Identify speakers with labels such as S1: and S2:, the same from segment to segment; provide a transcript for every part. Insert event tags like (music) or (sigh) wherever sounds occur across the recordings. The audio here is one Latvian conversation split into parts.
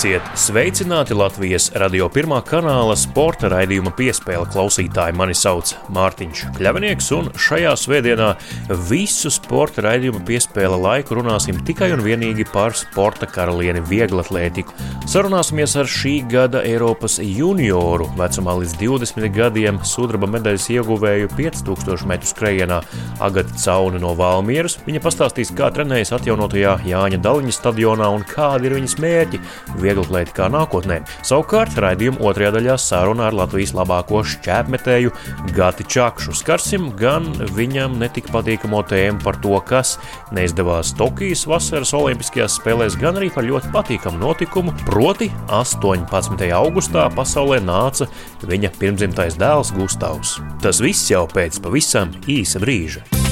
S1: Esiet sveicināti Latvijas radio pirmā kanāla sporta raidījuma piespēle klausītāji. Mani sauc Mārtiņš Kļavinieks, un šajā svētdienā visu sporta raidījuma piespēle laiku runāsim tikai un vienīgi par sporta karalieni vieglatlētiku. Sarunāsimies ar šī gada Eiropas junioru vecumā līdz 20 gadiem sudraba medaļas ieguvēju 5000 metru skrejienā Agata Cauni no Valmieras. Viņa pastāstīs, kā trenējas atjaunotajā Jāņa Daliņa stadionā un kādi ir viņas mērķi vieglatlētikā nākotnē. Savukārt raidījuma otrajā daļā saruna ar Latvijas labāko šķēpmetēju Gati Čakšu. Skarsim gan viņam netik patīkamo tēmu par to, kas neizdevās Tokijas vasaras Olimpiskajās spēlēs, gan arī par ļoti patīkamu notikumu, proti 18. augustā pasaulē nāca viņa pirmdzimtais dēls Gustavs. Tas viss jau pēc pavisam īsa brīža.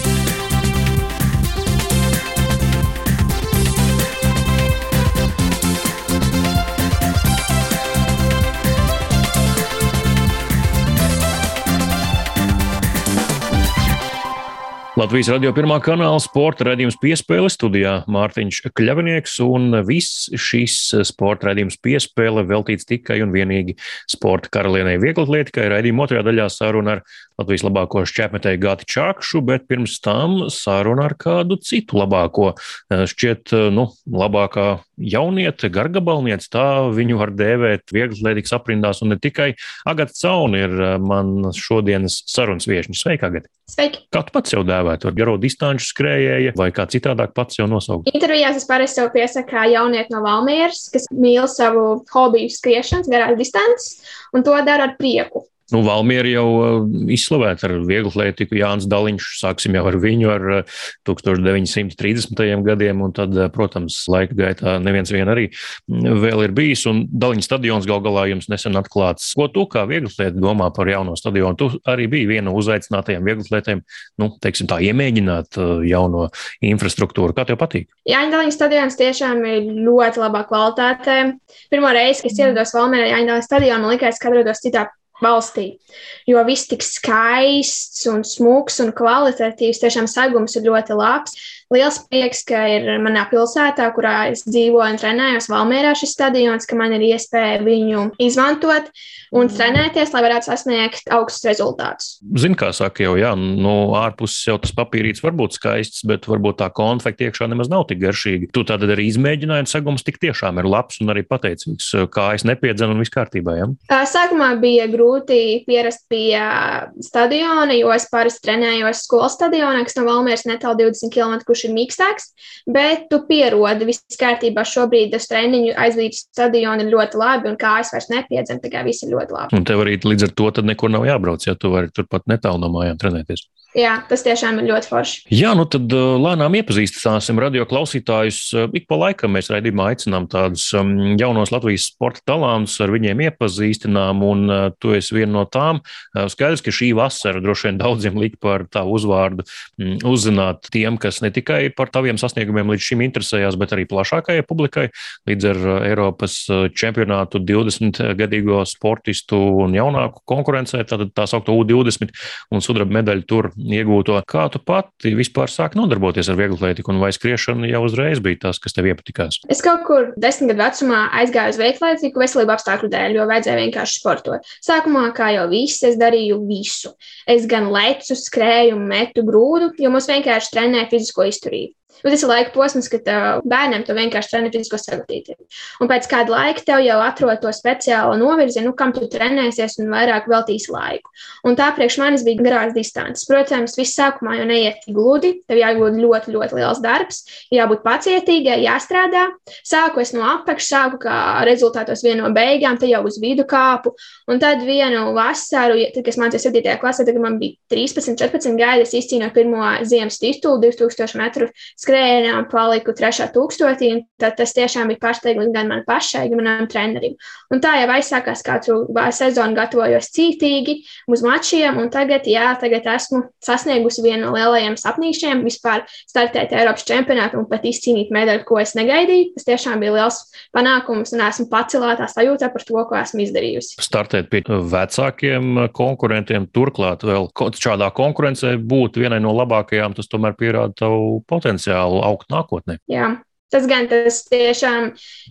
S1: Latvijas radio pirmā kanāla sporta raidījums piespēle studijā Mārtiņš Kļavinieks, un viss šis sporta raidījums piespēle veltīts tikai un vienīgi sporta karalienei vieglatlētikai. Raidījuma otrajā daļā saruna ar Latvijas labāko šķēpmetēju Gati Čakšu, bet pirms tam saruna ar kādu citu labāko. Šķiet, nu, labākā jauniete, gargabalniece, tā viņu var dēvēt vieglatlētikas aprindās, un ne tikai Agata Cauna ir man šodienas sarunas viešņa. Sveika, Agata!
S2: Sveiki!
S1: Kā tu pats sev dēvētu? Ar garo distanču skrējēju vai kā citādāk pats sev nosaukt?
S2: Intervijās es parasti sev piesaku kā jaunieti no Valmieras, kas mīl savu hobiju skriešanas, garās distances, un to dara ar prieku.
S1: Nu, Valmiera jau uh, izslavēta ar vieglu atlētiku. Jānis Daliņš, sāksim jau ar viņu ar 1930. Uh, gadiem, un tad, uh, protams, laika gaitā neviens vien arī mm, vēl ir bijis, un Daliņa stadions gal galā jums nesen atklāts. Ko tu kā vieglu atlēti domā par jauno stadionu? Tu arī biji viena no uzaicinātajiem vieglu atlētiem, nu, teiksim tā, iemēģināt jauno infrastruktūru. Kā tev patīk?
S2: Jāņa Daliņa stadions tiešām ir ļoti labā kvalitātē. Pirmo reizi, kad ierados Valmierā Jāņa Daliņa stadionā, man likās, ka atrodos citā valstī. Jo viss tik skaists un smūgs un kvalitatīvs, tiešām sagums ir ļoti labs. Liels prieks, ka ir manā pilsētā, kurā es dzīvoju un trenējos, Valmērā šis stadions, ka man ir iespēja viņu izmantot un mm. trenēties, lai varētu sasniegt augstus rezultātus.
S1: Zini, kā saka, jau jā, nu, ārpus jau tas papīrīts var būt skaists, bet varbūt tā konfekta iekšā nemaz nav tik garšīga. Tu tātad arī izmēģināji, un sagums tik tiešām ir labs un arī pateicīgs, kā es nepiedzenu un viss kārtībā. Ja?
S2: Sākumā bija grūti pierast pie stadiona, jo es parasti trenējos skolas stadionā, kas no Valmēras netālu 20 km kurš ir mīkstāks, bet tu pierodi, viss kārtībā. Šobrīd uz treniņu aizvītas stadionu ir ļoti labi, un kājas vairs nepiedzem, tā kā viss ir ļoti labi.
S1: Un tev arī līdz ar to nekur nav jābrauc, ja tu vari turpat netālu no mājām trenēties.
S2: Jā, tas tiešām ir ļoti forši.
S1: Jā, nu tad uh, lēnām iepazīstināsim radio klausītājus. Uh, ik pa laikam mēs raidījumā aicinām tādus um, jaunos Latvijas sporta talantus, ar viņiem iepazīstinām, un uh, tu esi viena no tām. Skaidrs, ka šī vasara droši vien daudziem lika par tavu uzvārdu mm, uzzināt tiem, kas ne tikai par taviem sasniegumiem līdz šim interesējās, bet arī plašākajai publikai. Līdz ar Eiropas čempionātu 20-gadīgo sportistu un jaunāku konkurencē, tātad tā saukto U20 un sudraba medaļu tur iegūto. Kā tu pati vispār sāki nodarboties ar vieglatlētiku, un vai skriešana jau uzreiz bija tas, kas tev iepatikās?
S2: Es kaut kur desmit gadu vecumā aizgāju uz vieglatlētiku veselību apstākļu dēļ, jo vajadzēja vienkārši sportot. Sākumā, kā jau viss, es darīju visu. Es gan lecu, skrēju, metu grūdu, jo mums vienkārši trenēja fizisko izturību. Nu, tas ir laika posms, kad bērnam tu vienkārši trenē fizisko sagatavotību. Un pēc kāda laika tev jau atrod to speciālo novirzi, nu, kam tu trenēsies un vairāk veltīsi laiku. Un tā priekš manis bija garās distances. Protams, viss sākumā jau neiet gludi, tev jābūt ļoti, ļoti liels darbs, jābūt pacietīgai, jāstrādā. Sāku es no apakšas, sāku kā rezultātos vienu no beigām, te jau uz vidu kāpu. Un tad vienu vasaru, tad, kad es mācījos 7. klasē, tad man bija 13, 14 gadi, es izcīnīju pirmo ziemas titulu 2000 metru skrējienā paliku trešā tūkstotī, tad tas tiešām bija pārsteigums gan man pašai, gan manam trenerim. Un tā jau aizsākās katru sezonu gatavojos cītīgi uz mačiem, un tagad, jā, tagad esmu sasniegusi vienu no lielajiem sapnīšiem vispār startēt Eiropas čempionātu un pat izcīnīt medaļu, ko es negaidīju. Tas tiešām bija liels panākums, un esmu pacelātā sajūtā par to, ko esmu izdarījusi.
S1: Startēt pie vecākiem konkurentiem, turklāt vēl šādā konkurencē būt vienai no labākajām, tas tomēr pierāda tavu potenciālu potenciālu augt nākotnē.
S2: Jā. Tas gan tas tiešām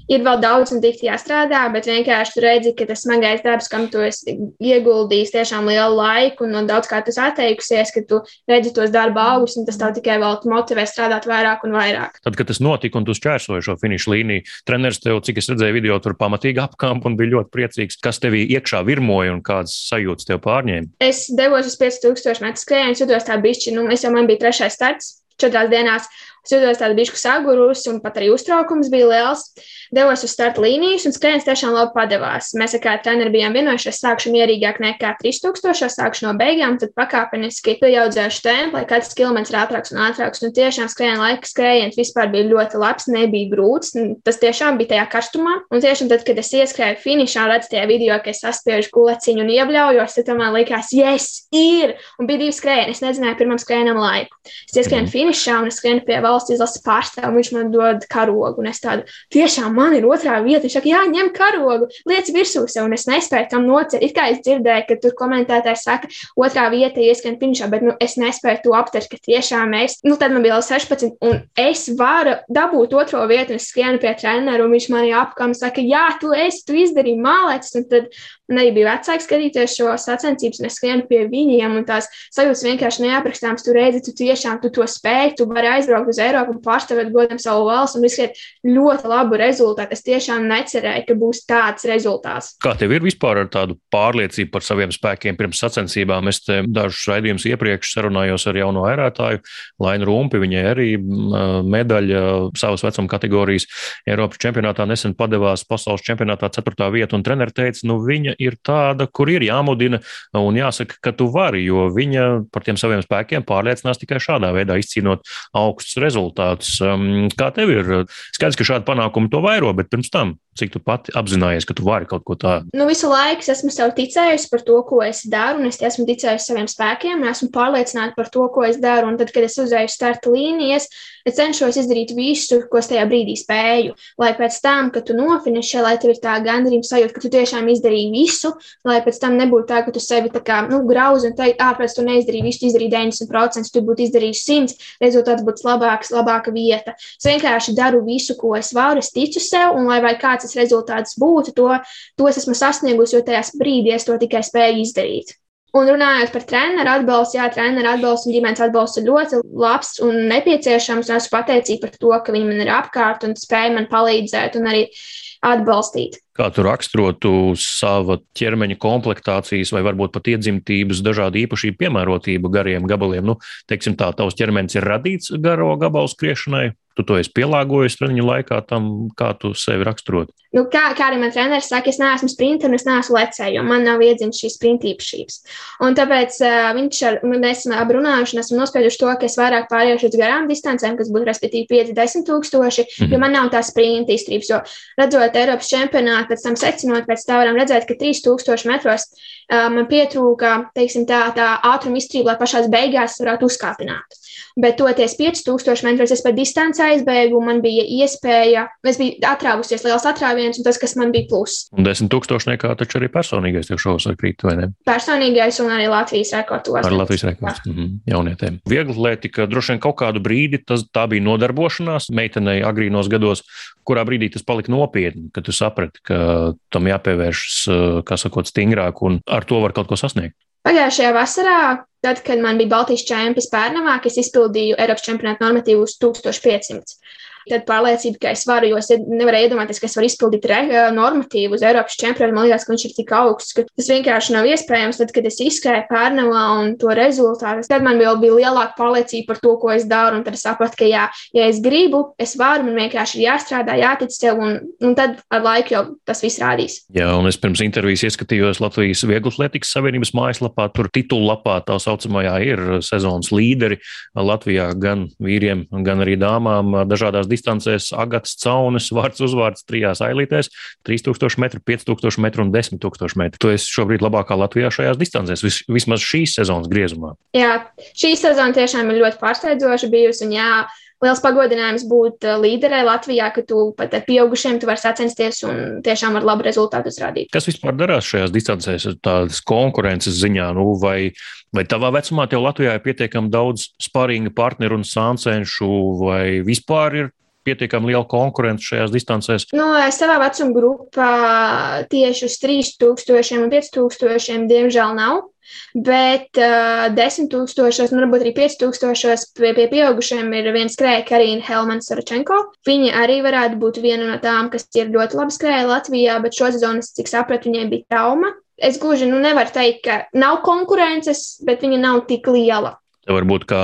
S2: ir vēl daudz un tik jāstrādā, bet vienkārši tu redzi, ka tas smagais darbs, kam tu esi ieguldījis tiešām lielu laiku un no daudz kā tu atteikusies, ka tu redzi tos darba augus un tas tev tikai vēl motivē strādāt vairāk un vairāk.
S1: Tad, kad tas notika un tu šķērsoji šo finišu līniju, treneris tev, cik es redzēju video, tur pamatīgi apkamp un bija ļoti priecīgs. Kas tevī iekšā virmoja un kādas sajūtas tev pārņēma?
S2: Es devos uz 5000 metru skrējienu, jutos tā bišķi, nu, es jau man bija trešais starts Čo teraz DNAs Es jutos tādu bišku sagurus, un pat arī uztraukums bija liels. Devos uz starta līnijas, un skrējiens tiešām labi padevās. Mēs ar kādu treneru bijām vienojušies, sākšu mierīgāk nekā 3000, sākšu no beigām, tad pakāpeniski pieaudzēšu tempu, lai katrs kilometrs ir ātrāks un ātrāks. Un tiešām skrējiena laika skrējiens vispār bija ļoti labs, nebija grūts. Tas tiešām bija tajā karstumā. Un tiešām tad, kad es ieskrēju finišā, redzu tajā video, ka es saspiežu guleciņu un iebļaujos, tad man likās, yes, ir! Un bija divi skrējieni. Es nezināju pirmam skrējienam laiku. Es ieskrēju finišā un es skrienu pie valsts izlases pārstāvja, un viņš man dod karogu. Un es tādu tiešām man ir otrā vieta. Viņš saka, jā, ņem karogu, liec virsū sev, un es nespēju tam nocelt. It kā es dzirdēju, ka tur komentētājs saka, otrā vieta ieskan finišā, bet nu, es nespēju to aptvert, ka tiešām es, nu, tad man bija vēl 16, un es varu dabūt otro vietu, un es skrienu pie treneru, un viņš man apkam saka, jā, tu esi, tu izdarīji mālēcis, un tad Un arī bija vecāki skatīties šo sacensības, un es skrienu pie viņiem, un tās sajūtas vienkārši neaprakstāmas. Tu redzi, tu tiešām tu to spēj, tu vari aizbraukt uz Eiropu un pārstāvēt godam savu valsts un izskriet ļoti labu rezultātu. Es tiešām necerēju, ka būs tāds rezultāts.
S1: Kā tev ir vispār ar tādu pārliecību par saviem spēkiem pirms sacensībām? Es dažus raidījumus iepriekš sarunājos ar jauno airētāju, Lainu Rumpi. Viņai arī medaļa savas vecuma kategorijas Eiropas čempionātā nesen padevās pasaules čempionātā 4. vietu, un treneris teica, nu viņa ir tāda, kur ir jāmudina un jāsaka, ka tu vari, jo viņa par tiem saviem spēkiem pārliecinās tikai šādā veidā izcīnot augstus rezultātus. Um, kā tev ir? Skaidrs, ka šādi panākumi to vairo, bet pirms tam cik tu pati apzinājies, ka tu vari kaut ko tādu?
S2: Nu, visu laiku es esmu sev ticējusi par to, ko es daru, un es esmu ticējusi saviem spēkiem, un esmu pārliecināta par to, ko es daru. Un tad, kad es uzēju starta līnijas, es cenšos izdarīt visu, ko es tajā brīdī spēju. Lai pēc tam, kad tu nofinišē, lai tev ir tā gandarījuma sajūta, ka tu tiešām izdarīji visu, lai pēc tam nebūtu tā, ka tu sevi tā kā nu, grauzi un teikt, ārpēc tu neizdarīji visu, tu izdarīji 90%, tu būtu izdarījis 100, rezultāts būtu labāks, labāka vieta. Es vienkārši daru visu, ko es varu, es ticu sev, un lai kāds tas rezultāts būtu, to, to es esmu sasniegusi, jo tajā brīdī es to tikai spēju izdarīt. Un runājot par treneru atbalstu, jā, treneru atbalsts un ģimenes atbalsts ir ļoti labs un nepieciešams. Es esmu pateicīga par to, ka viņi man ir apkārt un spēj man palīdzēt un arī atbalstīt.
S1: Kā tu raksturotu savu ķermeņa komplektācijas vai varbūt pat iedzimtības dažādu īpašību piemērotību gariem gabaliem? Nu, teiksim tā, tavs ķermenis ir radīts garo gabalu skriešanai, tu to esi pielāgojis treniņu laikā tam, kā tu sevi raksturot?
S2: Nu, kā, kā arī man treneris saka, es neesmu sprinter un es neesmu lecēju, jo man nav iedzimts šīs sprinta īpašības. Un tāpēc uh, viņš ar mani esam aprunājuši un esam nospieduši to, ka es vairāk pāriešu uz garām distancēm, kas būtu respektīvi 50 tūkstoši, mm -hmm. jo man nav tā sprinta izturības. Jo redzot Eiropas čempionātu, pēc tam secinot, pēc tā varam redzēt, ka 3000 metros man pietrūka, teiksim, tā, tā ātruma izturība, lai pašās beigās varētu uzkāpināt bet toties 5000 metrus es pa distanci aizbēgu, man bija iespēja, es biju atrāvusies liels atrāviens, un tas, kas man bija pluss.
S1: Un 10 tūkstošniekā taču arī personīgais tev šovs ar krīt, vai ne?
S2: Personīgais un arī Latvijas rekords.
S1: Ar Latvijas rekords, mm -hmm, jaunietēm. Viegli lētika, droši vien kaut kādu brīdi tas, tā bija nodarbošanās meitenei agrīnos gados, kurā brīdī tas palika nopietni, kad tu saprati, ka tam jāpievēršas, kā sakot, stingrāk un ar to var kaut ko sasniegt.
S2: Pagājušajā vasarā, tad, kad man bija Baltijas čempions Pērnavā, es izpildīju Eiropas čempionāta normatīvus 1500 tad pārliecība, ka es varu, jo es nevarēju iedomāties, ka es varu izpildīt re, normatīvu uz Eiropas čempionu. Man liekas, ka viņš ir tik augsts, ka tas vienkārši nav iespējams. Tad, kad es izskrēju pārnavā un to rezultātu, tad man vēl bija lielāka pārliecība par to, ko es daru. Un tad es sapratu, ka jā, ja es gribu, es varu, man vienkārši ir jāstrādā, jātic sev, un, un tad ar laiku jau tas viss rādīs.
S1: Jā, un es pirms intervijas ieskatījos Latvijas Vieglatlētikas Savienības mājaslapā. Tur titulapā tā saucamajā ir sezonas līderi Latvijā gan vīriem, gan arī dāmām dažādās distancēs Agatas Caunes vārds uzvārds trijās ailītēs - 3000 metru, 5000 metru un 10 000 metru. Tu esi šobrīd labākā Latvijā šajās distancēs, vis, vismaz šīs sezonas griezumā.
S2: Jā, šī sezona tiešām ir ļoti pārsteidzoša bijusi. Un jā, liels pagodinājums būt uh, līderē Latvijā, ka tu pat ar pieaugušiem tu vari sacensties un tiešām ar labu rezultātu uzrādīt.
S1: Kas vispār darās šajās distancēs, tādas konkurences ziņā? Nu, vai, vai tavā vecumā tev Latvijā ir pietiekami daudz spārīga partneru un sāncenšu, vai vispār ir pietiekami liela konkurence šajās distancēs?
S2: Nu, savā vecuma grupā tieši uz 3000 un 5000 diemžēl nav. Bet uh, 10 tūkstošos, nu, varbūt arī 5 tūkstošos pie, pie pieaugušiem ir viena skrēja, Karina Helmana Saračenko. Viņa arī varētu būt viena no tām, kas ir ļoti labi skrēja Latvijā, bet šo sezonu, cik sapratu, viņai bija trauma. Es gluži nu, nevaru teikt, ka nav konkurences, bet viņa nav tik liela.
S1: Varbūt kā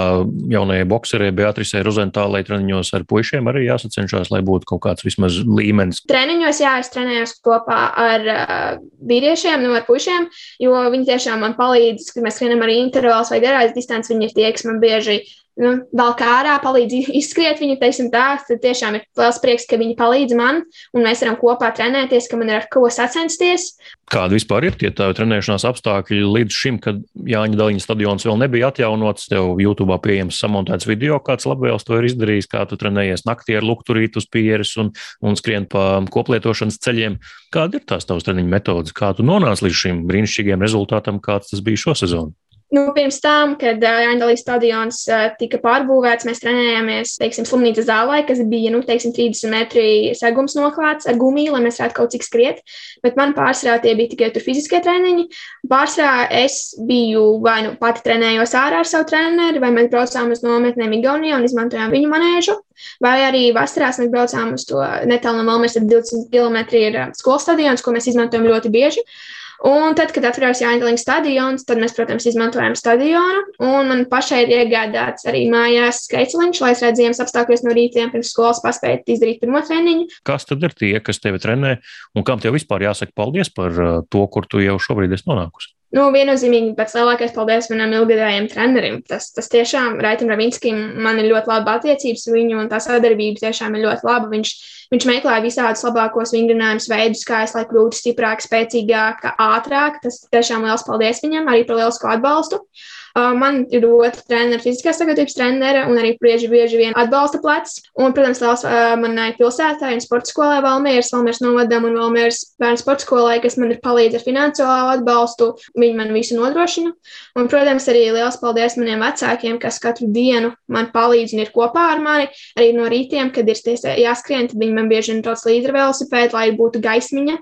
S1: jaunajai bokserei Beatrisei Rozentālei treniņos ar puišiem arī jāsacenšas, lai būtu kaut kāds vismaz līmenis.
S2: Treniņos, jā, es trenējos kopā ar uh, vīriešiem, nu ar puišiem, jo viņi tiešām man palīdz, kad mēs skrienam arī intervālus vai garās distances, viņi ir tie, kas man bieži nu, vēl kā ārā palīdz (laughs) izskriet viņu, teiksim tā, tad tiešām ir liels prieks, ka viņi palīdz man, un mēs varam kopā trenēties, ka man ir ar ko sacensties.
S1: Kāda vispār ir tie tavi trenēšanās apstākļi līdz šim, kad Jāņa Daliņa stadions vēl nebija atjaunots, tev YouTube pieejams samontēts video, kāds labvēls to ir izdarījis, kā tu trenējies naktī ar lukturītu uz pieres un, un skrien pa koplietošanas ceļiem. Kāda ir tās tavas treniņa metodas, kā tu nonāci līdz šim brīnišķīgiem rezultātam, kāds tas bija šo sezonu?
S2: Nu, pirms tam, kad Jāņģelīs stadions tika pārbūvēts, mēs trenējāmies, teiksim, slimnīcas zālē, kas bija, nu, teiksim, 30 metri segums noklāts ar gumiju, lai mēs varētu kaut cik skriet. Bet man pārsvarā tie bija tikai fiziskie treniņi. Pārsvarā es biju vai nu pati trenējos ārā ar savu treneri, vai mēs braucām uz nometnēm Igaunijā un izmantojām viņu manēžu. Vai arī vasarās mēs braucām uz to netālu no Malmēs, tad 20 km ir skolas stadions, ko mēs izmantojam ļoti bieži. Uh, Un tad, kad atverās Jāņģelīna stadions, tad mēs, protams, izmantojam stadionu. Un man pašai ir iegādāts arī mājās skaitliņš, lai es redzētu ziemas apstākļos no rītiem pirms skolas paspēt izdarīt pirmo treniņu.
S1: Kas tad ir tie, kas tevi trenē un kam tev vispār jāsaka paldies par uh, to, kur tu jau šobrīd esi nonākusi?
S2: Nu, viennozīmīgi pats lielākais paldies manam ilgadējiem trenerim. Tas, tas tiešām Raitam Ravinskim man ir ļoti laba attiecības viņu, un tā sadarbība tiešām ir ļoti laba. Viņš, viņš meklē visādus labākos vingrinājumus veidus, kā es lai kļūtu stiprāk, spēcīgāk, ātrāk. Tas tiešām liels paldies viņam arī par lielisku atbalstu. Uh, Man ir otra trenera, fiziskās sagatavības trenere, un arī bieži, bieži vien atbalsta plecs. Un, protams, liels manai pilsētai un sporta skolai Valmieras, Valmieras novadam un Valmieras bērnu sporta skolai, kas man ir palīdz ar finansiālo atbalstu. Viņi man visu nodrošina. Un, protams, arī liels paldies maniem vecākiem, kas katru dienu man palīdz un ir kopā ar mani. Arī no rītiem, kad ir jāskrien, tad viņi man bieži vien brauc līdzi ar velosipēdu, lai būtu gaismiņa.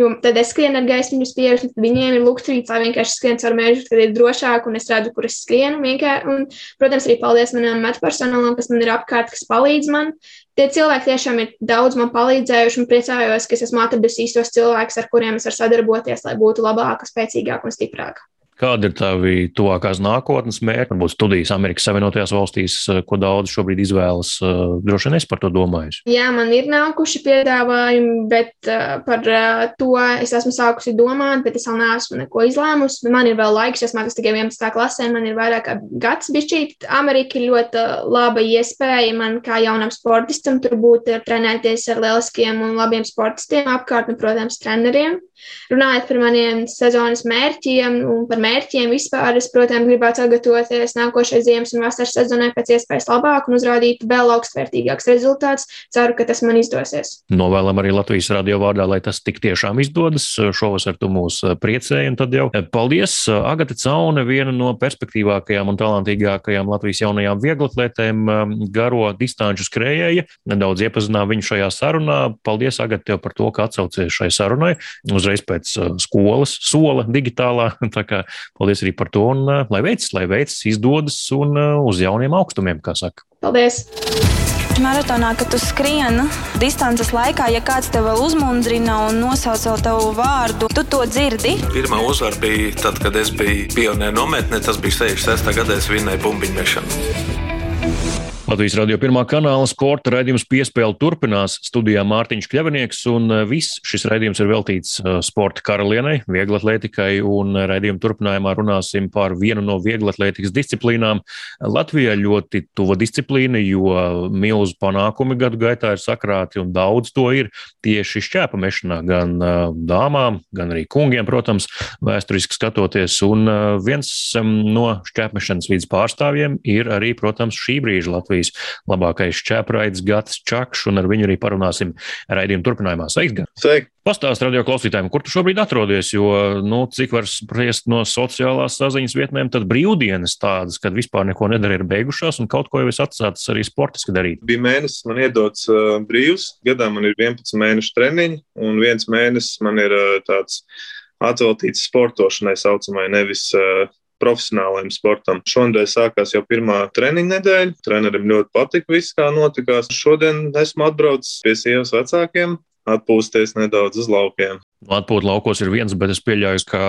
S2: Jo tad es skrienu ar gaismu spiežu, tad viņiem ir lukturīts, lai vienkārši skrien caur mežu, kad ir drošāk un es redzu, kur es skrienu. Un, protams, arī paldies manam metpersonalam, kas man ir apkārt, kas palīdz man. Tie cilvēki tiešām ir daudz man palīdzējuši un priecājos, ka es esmu atradusi īstos cilvēkus, ar kuriem es varu sadarboties, lai būtu labāka, spēcīgāka un stiprāka.
S1: Kāda ir tavi tuvākās nākotnes mērķi? Varbūt studijas Amerikas Savienotajās valstīs, eh, ko daudz šobrīd izvēlas. Eh, droši vien es par to domāju.
S2: Jā, man ir nākuši piedāvājumi, bet uh, par to es esmu sākusi domāt, bet es vēl neesmu neko izlēmusi. Man ir vēl laiks, es mācos tikai 11. klasē, man ir vairāk kā gads bišķīt. Amerika ir ļoti laba iespēja man kā jaunam sportistam tur būt, trenēties ar lieliskiem un labiem sportistiem apkārt un, protams, treneriem. Runājot par maniem sezonas mērķiem un par mērķiem vispār, es, protams, gribētu sagatavoties nākošais ziemas un vasaras sezonai pēc iespējas labāk un uzrādīt vēl augstvērtīgāks rezultāts. Ceru, ka tas man izdosies.
S1: Novēlam arī Latvijas radio vārdā, lai tas tik tiešām izdodas. Šovasar tu mūs priecēji, un tad jau paldies Agate Caune, viena no perspektīvākajām un talantīgākajām Latvijas jaunajām vieglatlētēm, garo distanču skrējēja. Nedaudz iepazinām viņu šajā sarunā. Paldies, Agate, par to, ka atsaucies šai sarunai. Uzreiz pēc uh, skolas, sola digitālā. (laughs) Tā kā paldies arī par to, un lai veicas, lai veicas, izdodas un uz jauniem augstumiem, kā saka.
S2: Paldies!
S3: Maratonā, kad tu skrieni distances laikā, ja kāds tev vēl uzmundrina un nosauc tavu vārdu, tu to dzirdi.
S4: Pirmā uzvara bija tad, kad es biju pionieru nometnē. Tas bija 66. gadā, es vinnēju bumbiņu mešanu.
S1: Latvijas radio pirmā kanāla sporta raidījums piespēle turpinās. Studijā Mārtiņš Kļavinieks, un eh, viss šis raidījums ir veltīts eh, sporta karalienei, vieglatlētikai, un raidījuma turpinājumā runāsim par vienu no vieglatlētikas disciplīnām. Latvijā ļoti tuva disciplīna, jo milzu panākumi gadu gaitā ir sakrāti, un daudz to ir tieši šķēpa mešanā, gan eh, dāmām, gan arī kungiem, protams, vēsturiski skatoties. Un viens no šķēpmešanas vidas pārstāvjiem ir arī, protams, šī brīža Latvijas Latvijas labākais čēpraids Gats Čakš, un ar viņu arī parunāsim raidījuma turpinājumā. Sveiks, Gats!
S5: Sveiki!
S1: Pastāst radio klausītājiem, kur tu šobrīd atrodies, jo, nu, cik var spriest no sociālās saziņas vietnēm, tad brīvdienas tādas, kad vispār neko nedara, ir beigušās un kaut ko jau es atsācis arī sportiski darīt.
S5: Bija mēnesis, man iedots uh, brīvs, gadā man ir 11 mēnešu treniņi, un viens mēnesis man ir uh, tāds atveltīts sportošanai saucamai, nevis uh, profesionālajiem sportam. Šonadēļ sākās jau pirmā treniņa nedēļa. Trenerim ļoti patika viss, kā notikās. Šodien esmu atbraucis pie sievas vecākiem, atpūsties nedaudz uz laukiem.
S1: Atpūta laukos ir viens, bet es pieļauju, ka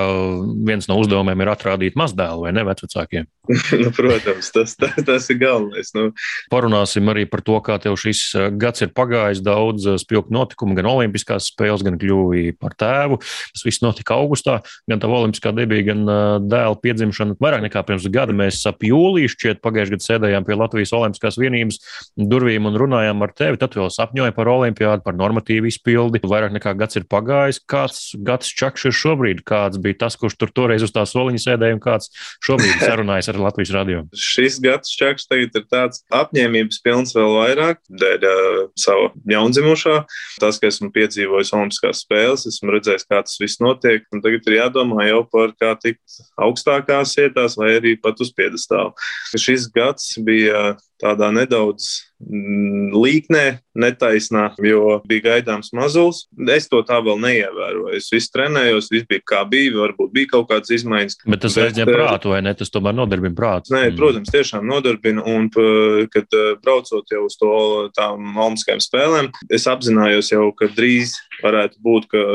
S1: viens no uzdevumiem ir atrādīt mazdēlu vai ne vecākiem. (laughs)
S5: nu, protams, tas, tas, tas ir galvenais. Nu.
S1: Parunāsim arī par to, kā tev šis eh, gads ir pagājis. Daudz eh, spilgtu notikumu, gan Olimpiskās spēles, gan kļuvi par tēvu. Tas viss notika augustā, gan tā Olimpiskā debija, gan eh, dēla piedzimšana. Vairāk nekā pirms gada mēs ap jūliju šķiet pagājušajā gadā sēdējām pie Latvijas Olimpiskās vienības durvīm un runājām ar tevi. Tad vēl sapņoja par olimpiādu, par normatīvu izpildi. Vairāk nekā gads ir pagājis. Kā kāds gads čakš ir šobrīd, kāds bija tas, kurš tur toreiz uz tā soliņa sēdēja un kāds šobrīd (laughs) sarunājas ar Latvijas radio?
S5: Šis gads čakš tagad ir tāds apņēmības pilns vēl vairāk dēļ uh, sava jaundzimušā. Tas, ka esmu piedzīvojis Olimpiskās spēles, esmu redzējis, kā tas viss notiek, tagad ir jādomā jau par kā tikt augstākās vietās vai arī pat uz piedestālu. Šis gads bija tādā nedaudz līknē, netaisnā, jo bija gaidāms mazulis. Es to tā vēl neievēroju. Es visu trenējos, viss bija kā bija, varbūt bija kaut kādas izmaiņas.
S1: Bet tas aizņem eh, prātu, vai ne? Tas tomēr nodarbina prātu.
S5: Nē, mm. protams, tiešām nodarbina. Un, kad eh, braucot jau uz to tām Olimpiskajām spēlēm, es apzinājos jau, ka drīz varētu būt, ka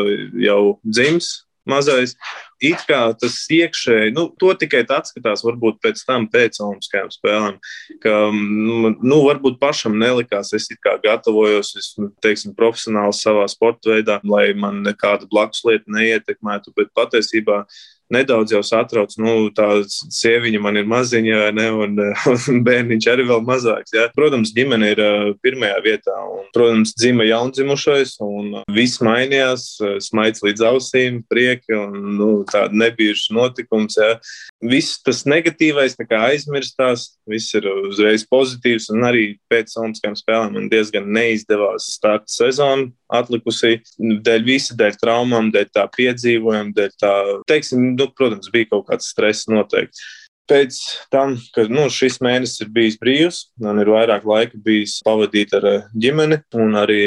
S5: jau dzims mazais. It kā tas iekšēji, nu, to tikai atskatās, varbūt pēc tam, pēc Olimpiskajām spēlēm, ka, nu, nu, varbūt pašam nelikās, es kā gatavojos, es, nu, teiksim, profesionāli savā sporta veidā, lai man nekāda blakus lieta neietekmētu, bet patiesībā nedaudz jau satrauc. Nu, tā sieviņa man ir maziņa, ne, un, (laughs) un bērniņš arī vēl mazāks. Ja. Protams, ģimene ir uh, pirmajā vietā. Un, protams, dzima jaundzimušais, un uh, viss mainījās. Smaids līdz ausīm, prieki un nu, tāda nebijuša notikums. Ja. Viss tas negatīvais aizmirstās, viss ir uzreiz pozitīvs. Un arī pēc Olimpiskajām spēlēm man diezgan neizdevās starta sezonu atlikusī. Dēļ visa, dēļ traumām, dēļ tā piedzīvojuma, dēļ tā, teiksim, nu, protams, bija kaut kāds stress noteikti. Pēc tam, kad nu, šis mēnesis ir bijis brīvs, man ir vairāk laika bijis pavadīt ar eh, ģimeni, un arī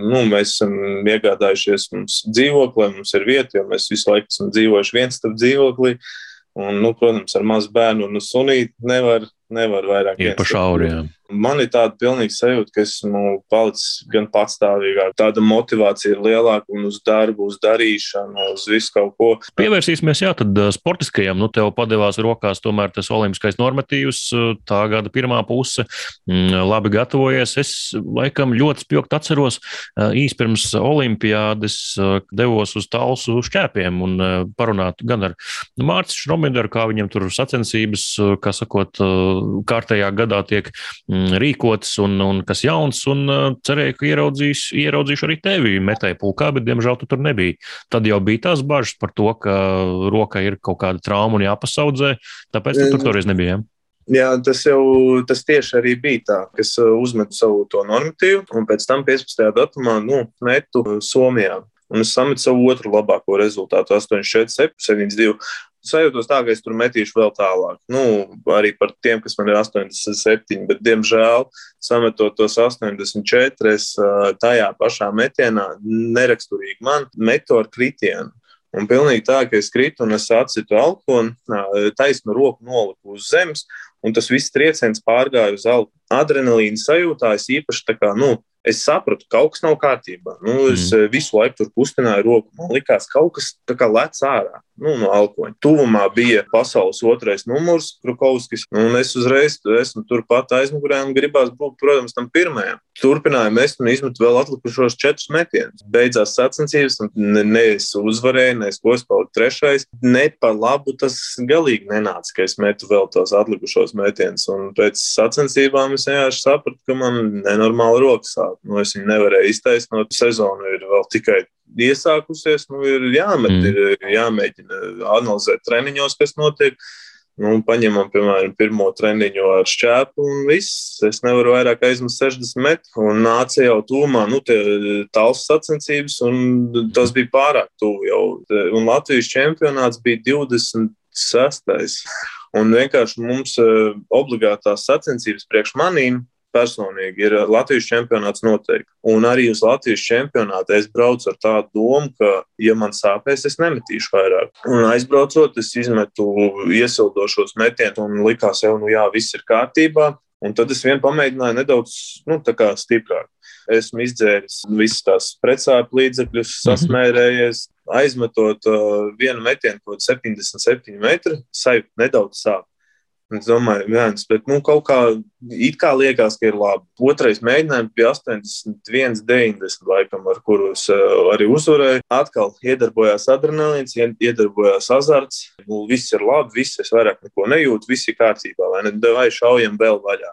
S5: nu, mēs esam iegādājušies mums dzīvokli, mums ir vieta, jo mēs visu laiku esam dzīvojuši viens starp dzīvoklī. Un, nu, protams, ar mazu bērnu un sunīti nevar, nevar vairāk.
S1: Ir pa šauriem.
S5: Man ir tāda pilnīga sajūta, ka esmu palicis gan patstāvīgāk. Tāda motivācija ir lielāka un uz darbu, uz darīšanu, uz visu kaut ko.
S1: Pievērsīsimies, jā, tad sportiskajam. Nu, tev padevās rokās tomēr tas olimpiskais normatīvs, tā gada pirmā puse. Mm, labi gatavojies. Es laikam ļoti spilgt atceros īsi pirms olimpiādes devos uz talsu šķēpiem un parunāt gan ar Mārcis Šromideru, kā viņam tur sacensības, kā sakot, kārtējā gadā tiek Mm, rīkots un, un kas jauns, un uh, cerēju, ka ieraudzīs, ieraudzīšu arī tevi metēju pulkā, bet, diemžēl, tu tur nebija. Tad jau bija tās bažas par to, ka roka ir kaut kāda trauma un jāpasaudzē, tāpēc tu tur toreiz nebija.
S5: Jā, tas jau tas tieši arī bija tā, kas uh, uzmetu savu to normatīvu, un pēc tam 15. datumā nu, metu Somijā. Un es sametu savu otru labāko rezultātu, 8,47, 72 sajūtos tā, ka es tur metīšu vēl tālāk. Nu, arī par tiem, kas man ir 87, bet, diemžēl, sametot tos 84, es tajā pašā metienā, neraksturīgi man, metu ar kritienu. Un pilnīgi tā, ka es kritu un es atsitu alkoholu, taisnu roku noliku uz zemes, un tas viss trieciens pārgāja uz alkoholu. Adrenalīna sajūtā es īpaši tā kā, nu, es sapratu, ka kaut kas nav kārtībā. Nu, es mm. visu laiku tur kustināju roku. Man liekas, ka kaut kas tā kā lec ārā nu, no alkoņa. Tuvumā bija pasaules otrais numurs, Krukovskis. Un es uzreiz esmu turpat aizmugurē un gribās būt, protams, tam pirmajam. Turpināju mest un izmetu vēl atlikušos četrus metienus. Beidzās sacensības, un ne, ne es uzvarēju, ne es ko es paliku trešais. Ne par labu tas galīgi nenāca, ka es metu vēl tos atlikušos metienus. Un pēc sacensībām es vienkārši sapratu, ka man nenormāli rokas sāp. Nu, es viņu nevarēju iztaisnot. Sezona ir vēl tikai iesākusies, nu, ir jāmet, mm. ir jāmēģina analizēt treniņos, kas notiek. Nu, paņemam, piemēram, pirmo treniņu ar šķēpu, un viss. Es nevaru vairāk aizmest 60 metrus. Un nāca jau tūmā, nu, tāls sacensības, un tas bija pārāk tuvu jau. Un Latvijas čempionāts bija 26. Un vienkārši mums eh, obligātās sacensības priekš manīm personīgi ir Latvijas čempionāts noteikti. Un arī uz Latvijas čempionātu es braucu ar tādu domu, ka, ja man sāpēs, es nemetīšu vairāk. Un aizbraucot, es izmetu iesildošos metienus un likās, jau, nu jā, viss ir kārtībā. Un tad es vien pamēģināju nedaudz nu, stiprāk. Esmu izdzēris visas tās precāpju līdzekļus, mhm. sasmērējies, aizmetot uh, vienu metienu, kaut 77 metru, sajūta nedaudz sāp. Es domāju, viens, bet nu, kaut kā it kā liekas, ka ir labi. Otrais mēģinājums bija 81, 90, laikam, ar kurus uh, arī uzvarēju. Atkal iedarbojās adrenalīns, iedarbojās azarts. Nu, viss ir labi, viss es vairāk neko nejūtu, viss ir kārtībā, vai ne? Vai šaujam vēl vaļā.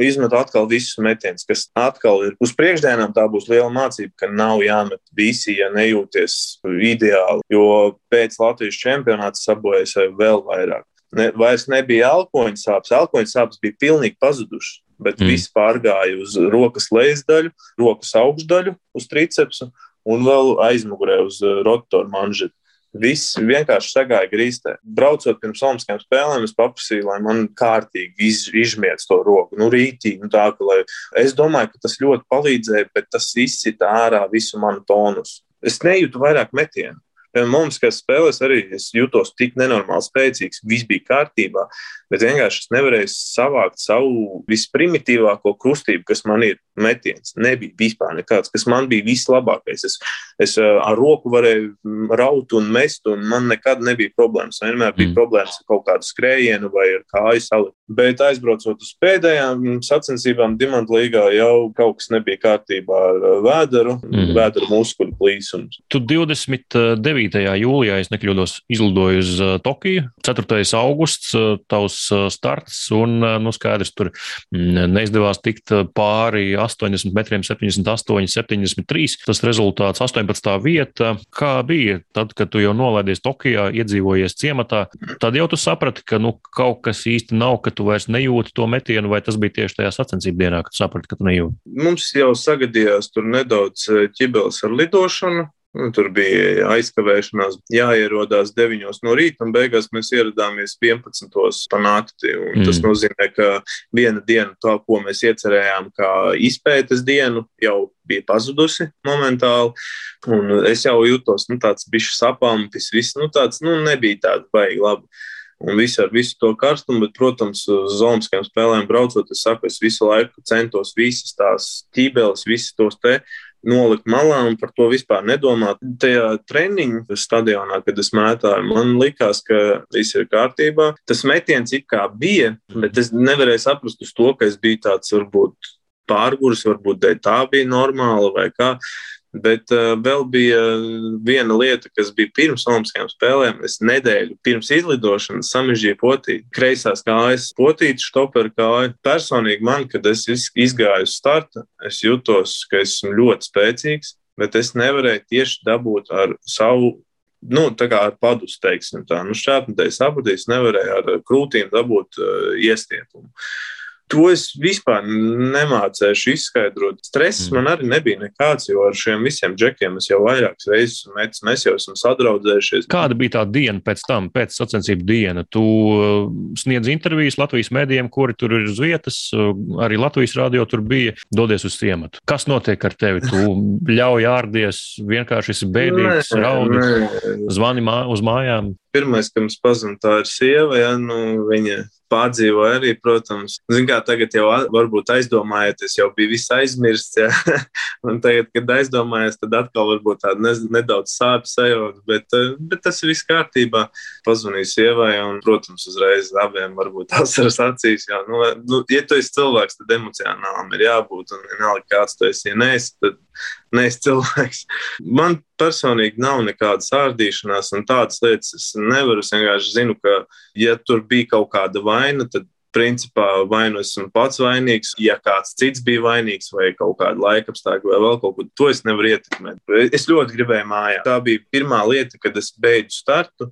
S5: Izmet atkal visus metienus, kas atkal ir uz priekšdienām. Tā būs liela mācība, ka nav jāmet visi, ja nejūties ideāli. Jo pēc Latvijas čempionāta sabojājas vēl vairāk ne, vairs nebija elkoņa sāpes. Elkoņa sāpes bija pilnīgi pazudušas, bet mm. viss pārgāja uz rokas lejas daļu, rokas augšdaļu, uz tricepsu un vēl aizmugurē uz uh, rotoru manžetu. Viss vienkārši sagāja grīstē. Braucot pirms Olimpiskajām spēlēm, es paprasīju, lai man kārtīgi iz, izmiet to roku. Nu, rītīgi, nu, tā, ka, lai... Es domāju, ka tas ļoti palīdzēja, bet tas izsita ārā visu manu tonusu. Es nejūtu vairāk metienu. Mums, kas spēlēs, arī es jutos tik nenormāli spēcīgs, viss bija kārtībā, bet vienkārši es nevarēju savākt savu visprimitīvāko kustību, kas man ir metiens. Nebija vispār nekāds, kas man bija vislabākais. Es, es ar roku varēju raut un mest, un man nekad nebija problēmas. Vienmēr bija mm. problēmas ar kaut kādu skrējienu vai ar kāju salikt. Bet aizbraucot uz pēdējām sacensībām, Dimanta līgā jau kaut kas nebija kārtībā ar vēderu, mm. vēderu muskuļu plīsums.
S1: Tu 29. Jūlijā, ja nekļūdos, izlidoji uz Tokiju. 4. augusts, tavs starts, un nu, skaidrs, tur neizdevās tikt pāri 80 metriem, 78, 73. Tas rezultāts 18. vieta. Kā bija tad, kad tu jau nolaidies Tokijā, iedzīvojies ciematā? Tad jau tu saprati, ka nu, kaut kas īsti nav, ka tu vairs nejūti to metienu, vai tas bija tieši tajā sacensību dienā, kad saprati, ka tu nejūti?
S5: Mums jau sagadījās tur nedaudz eh, ķibeles ar lidošanu. Nu, tur bija aizkavēšanās, jāierodās 9 no rīta, un beigās mēs ieradāmies 11. pa nakti. Mm. Tas nozīmē, ka viena diena, to, ko mēs iecerējām, kā izpētes dienu, jau bija pazudusi momentāli. Un es jau jutos nu, tāds bišķi sapāmtis, viss nu, tāds nu, nebija tāds baigi labi un visu ar visu to karstumu. Bet, protams, uz Zombijām spēlēm braucot, es saku, es visu laiku centos visas tās ķībeles, visas tos te nolikt malā un par to vispār nedomāt. Tajā treniņu stadionā, kad es mētāju, man likās, ka viss ir kārtībā. Tas metiens it kā bija, bet es nevarēju saprast uz to, ka es biju tāds varbūt pārgurs, varbūt tā bija normāla vai kā. Bet uh, vēl bija viena lieta, kas bija pirms Olimpiskajām spēlēm. Es nedēļu pirms izlidošanas samežģīju potīti. Kreisās kājas potīti, stopera kāja. Personīgi man, kad es izgāju uz starta, es jutos, ka esmu ļoti spēcīgs, bet es nevarēju tieši dabūt ar savu. Nu, tā kā ar padus, teiksim, tā. Nu, šķērsmetēji sapratīs, nevarēja ar krūtīm dabūt uh, iestiepumu. Uh, To es vispār nemācīju izskaidrot. Stress mm. man arī nebija nekāds, jo ar šiem visiem džekiem es jau vairākas reizes metu, mēs jau esam sadraudzējušies.
S1: Kāda bija tā diena pēc tam, pēc sacensību diena? Tu uh, sniedz intervijas Latvijas mēdījiem, kuri tur ir uz vietas, uh, arī Latvijas radio tur bija, dodies uz ciematu. Kas notiek ar tevi? Tu (laughs) ļauj ārdies, vienkārši esi bēdīgs, raudi, zvani mā, uz mājām.
S5: Pirmais, kam es pazinu, tā ir sieva, ja nu, viņa pārdzīvoju arī, protams. Ziniet, kā tagad jau varbūt aizdomājoties, jau bija viss aizmirsts. Ja? (laughs) un tagad, kad aizdomājies, tad atkal varbūt tāda ne, nedaudz sāpes sajūta, bet, eh, bet tas viss kārtībā. Pazvanīju sievai, un, protams, uzreiz abiem varbūt asaras acīs. Jā, nu, nu, ja tu esi cilvēks, tad emocionālam ir jābūt, un vienalga kāds tu esi, ja neesi, tad neesi cilvēks. Man personīgi nav nekādas ārdīšanās un tādas lietas. Es nevaru. Es vienkārši zinu, ka, ja tur bija kaut kāda vaina, tad principā vai nu esmu pats vainīgs, ja kāds cits bija vainīgs, vai kaut kāda laika apstākļa, vai vēl kaut ko, to es nevaru ietekmēt. Es ļoti gribēju mājā. Tā bija pirmā lieta, kad es beidzu startu.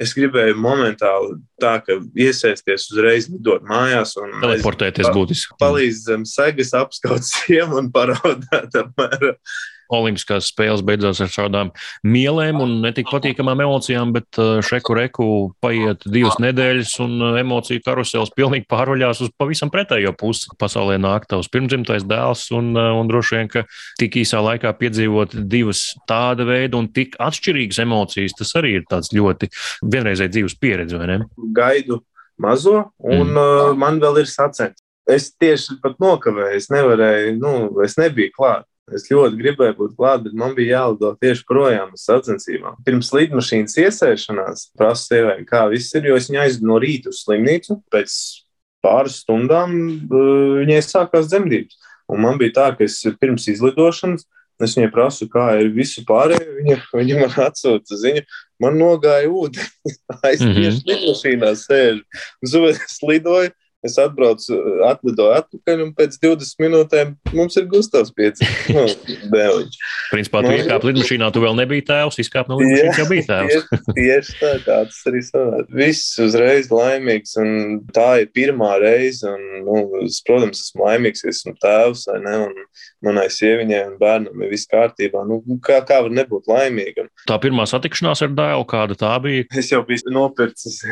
S5: Es gribēju momentāli tā, ka iesaisties uzreiz, lidot mājās un
S1: teleportēties būtiski.
S5: Palīdz zem segas, apskaut sienu (laughs) un paraudāt apmēram.
S1: Olimpiskās spēles beidzās ar šādām mielēm un netik patīkamām emocijām, bet uh, šeku reku paiet divas nedēļas un uh, emociju karusels pilnīgi pārvaļās uz pavisam pretējo pusi. Pasaulē nāk tavs pirmdzimtais dēls un, uh, un droši vien, ka tik īsā laikā piedzīvot divas tāda veida un tik atšķirīgas emocijas, tas arī ir tāds ļoti vienreizēji dzīves pieredze, vai ne?
S5: Gaidu mazo un mm. uh, man vēl ir sacensības. Es tieši pat nokavēju, es nevarēju, nu, es nebiju klāt. Es ļoti gribēju būt klāt, bet man bija jālido tieši projām uz sacensībām. Pirms lidmašīnas iesēšanās prasu sievai, kā viss ir, jo es viņu aizvedu no rīta uz slimnīcu. Pēc pāris stundām uh, viņai sākās dzemdības. Un man bija tā, ka es pirms izlidošanas es viņai prasu, kā ir visu pārējo. Viņa, viņa man atsūta ziņu, man nogāja ūdeni. (laughs) Aiztieši mm -hmm. lidmašīnā sēž. Un es lidoju Es atbraucu, atlidoju atpakaļ, un pēc 20 minūtēm mums ir Gustavs pieci. Nu, (laughs) dēliņš.
S1: Principā, tu iekāpi lidmašīnā, tu vēl nebija tēvs, izkāp no lidmašīnas, jau bija tēvs.
S5: tieši, tieši tā, kā tas arī sanāca. Viss uzreiz laimīgs, un tā ir pirmā reize, un, nu, es, protams, esmu laimīgs, ka esmu tēvs, vai ne, un manai sieviņai un bērnam ir viss kārtībā. Nu, kā, kā var nebūt laimīgam?
S1: Tā pirmā satikšanās ar dēlu, kāda tā bija?
S5: Es jau biju nopircis,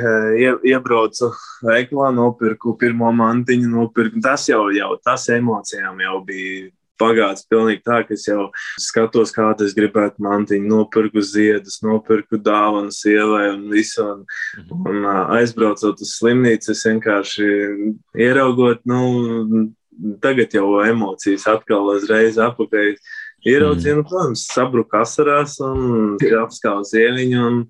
S5: ie, iebraucu veiklā, nopirku pirmo mantiņu nopirkt. Tas jau, jau tas emocijām jau bija pagājis pilnīgi tā, ka es jau skatos, kā es gribētu mantiņu, nopirku ziedus, nopirku dāvanu sievai un visu. Un, mhm. un aizbraucot uz slimnīcu, es vienkārši ieraugot, nu, tagad jau emocijas atkal uzreiz apakaļ. Ieraudzīju, nu, protams, sabruka asarās un apskauju sieviņu. Un,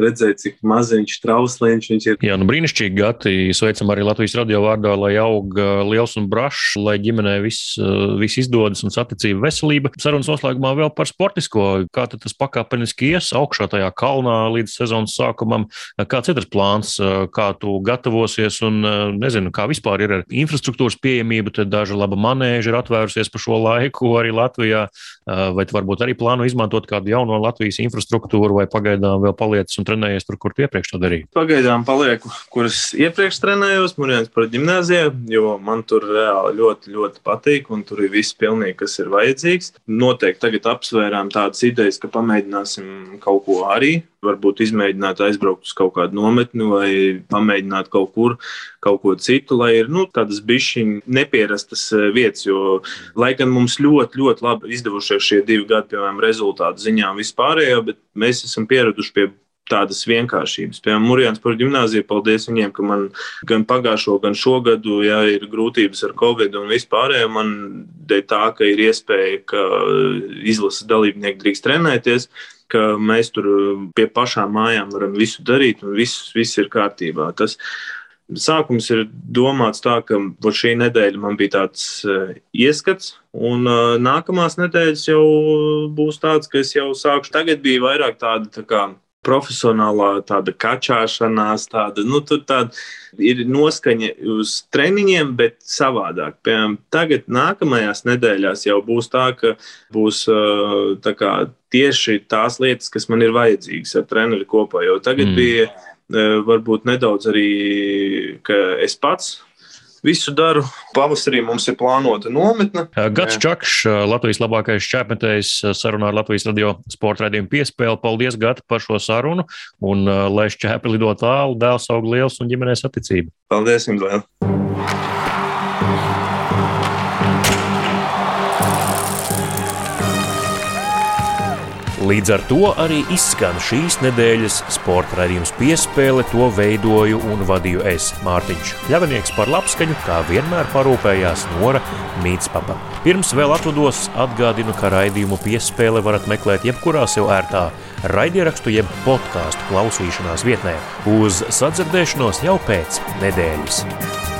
S5: redzēja, cik maziņš trausliņš viņš ir.
S1: Jā, nu brīnišķīgi gati. Sveicam arī Latvijas radio vārdā, lai aug liels un brašs, lai ģimenē viss, viss izdodas un saticība veselība. Sarunas noslēgumā vēl par sportisko. Kā tas pakāpeniski ies augšā tajā kalnā līdz sezonas sākumam? Kāds ir tas plāns, kā tu gatavosies un nezinu, kā vispār ir ar infrastruktūras pieejamību? Tad daža laba manēža ir atvērusies pa šo laiku arī Latvijā. Vai tu varbūt arī plāno izmantot kādu jauno Latvijas infrastruktūru vai pagaidām vēl paliec un trenējies tur, kur tu iepriekš to darīji?
S5: Pagaidām palieku, kuras iepriekš trenējos, Mūrjāns par ģimnāziju, jo man tur reāli ļoti, ļoti patīk, un tur ir viss pilnīgi, kas ir vajadzīgs. Noteikti tagad apsvērām tādas idejas, ka pamēģināsim kaut ko arī varbūt izmēģināt aizbraukt uz kaut kādu nometni vai pamēģināt kaut kur kaut ko citu, lai ir nu, tādas bišķiņas nepierastas eh, vietas. Jo, lai gan mums ļoti, ļoti labi izdevušies šie divi gadi, piemēram, rezultātu ziņā un vispārējo, bet mēs esam pieraduši pie tādas vienkāršības. Piemēram, Mūrjāns par gimnāziju, paldies viņiem, ka man gan pagājušo, gan šogadu, ja ir grūtības ar covid un vispārējo, man dēļ tā, ka ir iespēja, ka izlases dalībnieki drīkst trenēties, ka mēs tur pie pašām mājām varam visu darīt un viss, viss ir kārtībā. Tas, Sākums ir domāts tā, ka šī nedēļa man bija tāds uh, ieskats, un uh, nākamās nedēļas jau būs tāds, ka es jau sākšu. Tagad bija vairāk tāda tā kā profesionālā tāda kačāšanās, tāda, nu, tāda ir noskaņa uz treniņiem, bet savādāk. Piemēram, tagad, nākamajās nedēļās jau būs tā, ka būs tā kā, tieši tās lietas, kas man ir vajadzīgas ar treneri kopā. Jo tagad mm. bija varbūt nedaudz arī, ka es pats visu daru. Pavasarī mums ir plānota nometne.
S1: Gats Čakšs, Latvijas labākais čēpmetējs, sarunā ar Latvijas radio sporta raidījumu piespēli. Paldies, Gati, par šo sarunu. Un lai šķēpi lido tālu, dēls aug liels un ģimenēs atticība.
S5: Paldies jums vēl!
S1: Līdz ar to arī izskan šīs nedēļas sporta raidījums piespēle. To veidoju un vadīju es, Mārtiņš Kļavinieks par labskaņu, kā vienmēr parūpējās Nora Mītspapa. Pirms vēl atvados atgādinu, ka raidījumu piespēle varat meklēt jebkurā sev ērtā raidierakstu jeb podkāstu klausīšanās vietnē. Uz sadzirdēšanos jau pēc nedēļas!